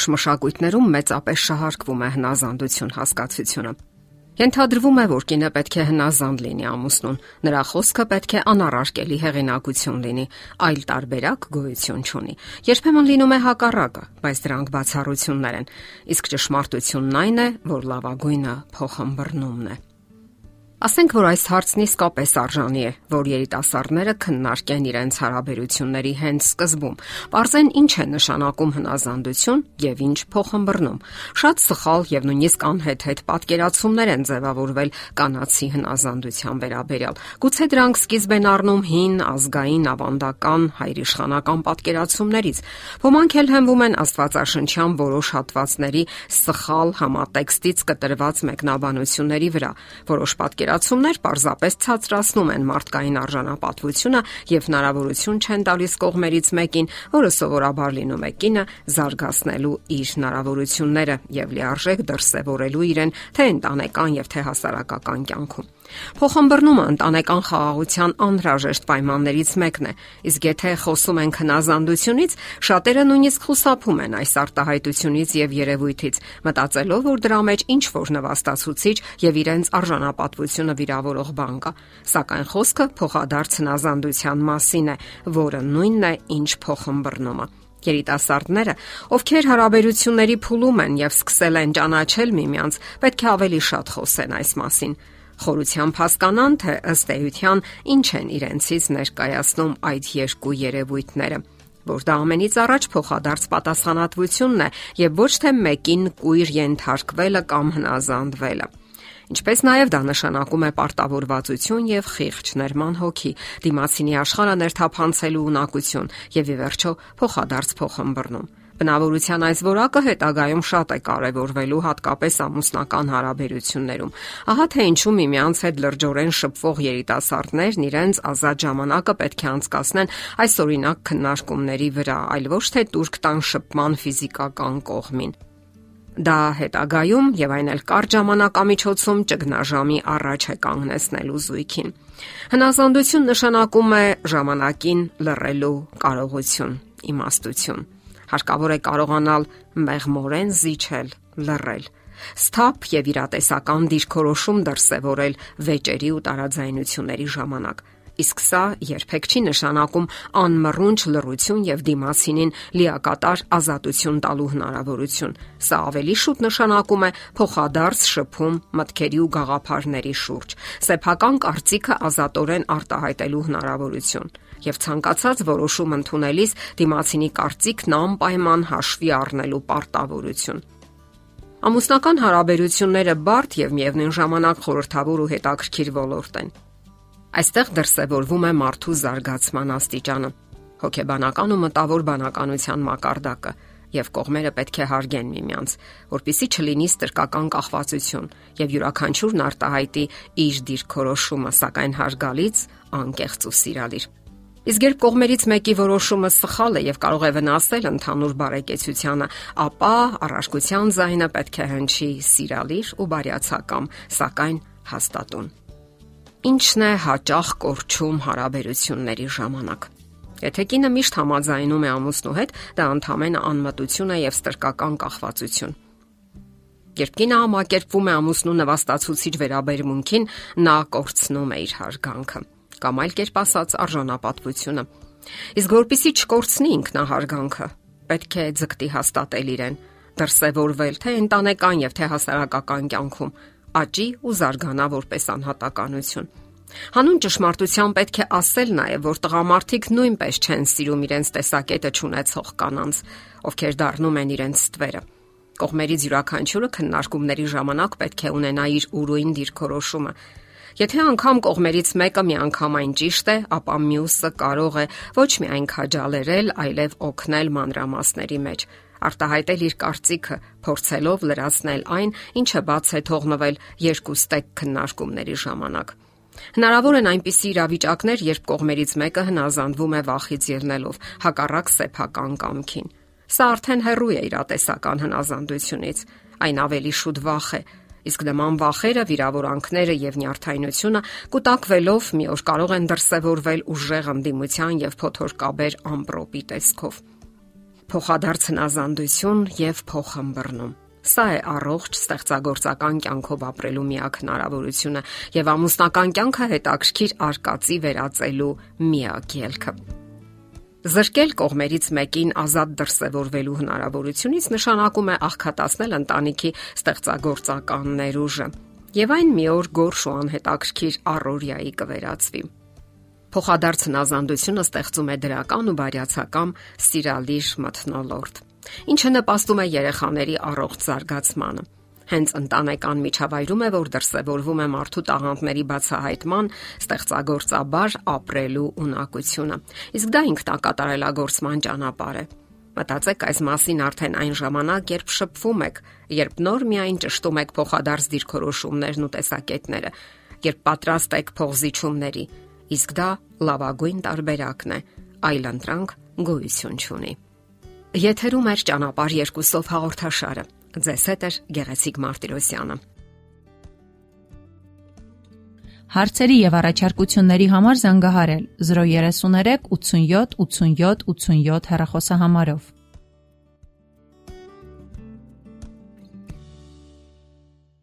որոշ մշակույթներում մեծապես շահարկվում է հնազանդություն հասկացությունը։ Ենթադրվում է, որ կինը պետք է հնազանդ լինի ամուսնուն, նրա խոսքը պետք է անառարկելի հեղինակություն լինի, այլ տարբերակ գոյություն չունի։ Երբեմն լինում է հակառակը, բայց դրանք բացառություններ են։ Իսկ ճշմարտությունն այն է, որ լավագույնը փոխհմբռնումն է։ Ասենք որ այս հարցն իսկապես արժանի է, որ երիտասարդները քննարկեն իրենց հարաբերությունների հենց սկզբում։ Պարզեն ինչ է նշանակում հնազանդություն եւ ինչ փոխհմբռնում։ Շատ սխալ եւ նույնիսկ անհեթեթ պատկերացումներ են ձևավորվել կանացի հնազանդության վերաբերյալ։ Գուցե դրանք սկիզբ են առնում հին ազգային ավանդական հայրիշխանական պատկերացումներից։ Ոմանք էլ հենվում են Աստվածաշնչյան որոշ հատվածների սխալ համատեքստից կտրված մեկնաբանությունների վրա։ Որոշ պատկեր պատկերացումներ պարզապես ցածրացնում են մարդկային արժանապատվությունը եւ հնարավորություն չեն տալիս կողմերից մեկին, որը սովորաբար լինում է կինը, զարգացնելու իր հնարավորությունները եւ լիարժեք դրսեւորելու իրեն թե ընտանեկան եւ թե հասարակական կյանքում։ Փոխհմբռնումը ընտանեկան խաղաղության անհրաժեշտ պայմաններից մեկն է, իսկ եթե խոսում ենք հնազանդությունից, շատերը նույնիսկ խուսափում են այս արտահայտությունից եւ երևույթից, մտածելով, որ դրա մեջ ինչ որ նվաստացուցիչ եւ իրենց արժանապատվությունը վիրավորող բան կա։ Սակայն խոսքը փոխադարձ հնազանդության մասին է, որը նույնն է, ինչ փոխհմբռնումը երիտասարդները, ովքեր հարաբերությունների փուլում են եւ սկսել են ճանաչել միմյանց, պետք է ավելի շատ խոսեն այս մասին խորությամբ հասկանան, թե ըստ էության ինչ են իրենցից ներկայացնում այդ երկու երևույթները որ դա ամենից առաջ փոխադարձ պատասխանատվությունն է եւ ոչ թե մեկին կույր ենթարկվելը կամ հնազանդվելը։ Ինչպես նաև դա նշանակում է պարտավորվածություն եւ խիղճ ներման հոգի, դիմացինի աշխարհը ներթափանցելու ունակություն եւ ի վերջո փոխադարձ փոխհմբռնում։ Բնավորության այս որակը հետագայում շատ է կարևորվելու հատկապես ամուսնական հարաբերություններում։ Ահա թե ինչու միմյանց հետ լրջորեն շփվող երիտասարդներն իրենց ազատ ժամանակը պետք է անցկасնեն այս օրինակ քննարկումների վրա, այլ ոչ թե турք տան շփման ֆիզիկական կողմին։ Դա հետագայում եւ այն էլ կար ժամանակամիջոցում ճգնաժամի առաջ է կանգնեցնելու զույգին։ Հնազանդություն նշանակում է ժամանակին լռելու կարողություն, իմաստություն։ իմ հարկավոր է կարողանալ մեղմորեն զիջել, լռել սթափ եւ իրատեսական դիրքորոշում դրսեւորել վեճերի ու տարաձայնությունների ժամանակ իսկ սա երբեք չի նշանակում անմռունչ լռություն եւ դիմացինին լիակատար ազատություն տալու հնարավորություն։ Սա ավելի շուտ նշանակում է փոխադարձ շփում մտքերի ու գաղափարների շուրջ, սեփական կարծիքը ազատորեն արտահայտելու հնարավորություն եւ ցանկացած որոշում ընդունելիս դիմացինի կարծիքն անպայման հաշվի առնելու պարտավորություն։ Ամուսնական հարաբերությունները բարդ եւ միևնույն ժամանակ խորթավոր ու հետաքրքիր ոլորտ են։ Այստեղ դրսևորվում է մարդու զարգացման աստիճանը, հոգեբանական ու մտավոր բանականության մակարդակը եւ կողմերը պետք է հարգեն միմյանց, որpիսի չլինի ստրկական կախվածություն եւ յուրաքանչյուրն արտահայտի իր դիրքորոշումը, սակայն հարգալից, անկեղծ ու սիրալիր։ Իսկ երբ կողմերից մեկի որոշումը սխալ է եւ կարող է վնասել ընդհանուր բարեկեցությանը, ապա առարկության ձայնը պետք է հնչի սիրալիր ու բարյացակամ, սակայն հաստատուն։ Ինչն է հաճախ կորչում հարաբերությունների ժամանակ։ Եթե կինը միշտ համաձայնում է ամուսնու հետ, դա ընդհանրապես անմտություն է եւ ստրկական կախվածություն։ Երբ կինը համակերպվում է ամուսնու նվաստացուցիչ վերաբերմունքին, նա կորցնում է իր հարգանքը կամ այլ կերպ ասած արժանապատվությունը։ Իսկ որpիսի չկորցնի ինքնահարգանքը, պետք է ձգտի հաստատել իրեն, դրսևորվել թե ընտանեկան եւ թե հասարակական կյանքում, աճի ու զարգանա որպես անհատականություն։ Հանուն ճշմարտության պետք է ասել նաև, որ տղամարդիկ նույնպես չեն սիրում իրենց տեսակետը ճանաչող կանանց, ովքեր դառնում են իրենց ստվերը։ Կողմերից յուրաքանչյուրը քննարկումների ժամանակ պետք է ունենա իր ուրույն դիրքորոշումը, Եթե անգամ կողմերից մեկը միանգամայն ճիշտ է, ապա մյուսը կարող է ոչ միայն քաջալերել, այլև օգնել մանրամասների մեջ արտահայտել իր կարծիքը, փորձելով լրացնել այն, ինչը բաց է թողնվել երկու ստեկ քննարկումների ժամանակ։ Հնարավոր են այնպիսի իրավիճակներ, երբ կողմերից մեկը հնազանդվում է վախից ելնելով, հակառակ սեփական կամքին։ Սա արդեն հեռու է իրատեսական հնազանդությունից։ Այն ավելի շուտ վախ է, Իսկ նման վախերը, վիրավորանքները եւ նյարդայնությունը կուտակվելով մի օր կարող են դրսևորվել ուժեղ ընդդիմության եւ փոթորկաբեր ամպրոպի տեսքով։ փոխադարձ հնազանդություն եւ փոխհմբռնում։ Սա է առողջ ստեղծագործական կյանքով ապրելու միակ հնարավորությունը եւ ամուսնական կյանքը հետաքրքիր արկածի վերածելու միակ ելքը։ Զրկել կողմերից մեկին ազատ դրսևորվելու հնարավորությունից նշանակում է աղքատացնել ընտանիքի ստեղծագործական ներուժը, եւ այն մի օր գորշ ու անհետաքրքիր առօրյայի կվերածվի։ Փոխադարձ հնազանդությունը ստեղծում է դրական ու բարյացակամ սիրալիր մթնոլորտ, ինչը նպաստում է երեխաների առողջ զարգացմանը։ Հենց ընտանեկան միջավայրում է, որ դրսևորվում է մարդու տաղանդների բացահայտման, ստեղծագործաբար ապրելու ունակությունը։ Իսկ դա ինքնակատարելագործման ճանապարհ է։ Մտածեք այս մասին արդեն այն ժամանակ, երբ շփվում եք, երբ նոր միայն ճշտում եք փոխադարձ դիրքորոշումներն ու տեսակետները, երբ պատրաստ եք փողզիչումների, իսկ դա լավագույն տարբերակն է։ Այլ ընտրանք գոյություն չունի։ Եթերում է ճանապարհ երկուսով հաղորդաշարը։ Ձեզ հետ է Գեղեցիկ Մարտիրոսյանը։ Հարցերի եւ առաջարկությունների համար զանգահարել 033 87 87 87 հեռախոսահամարով։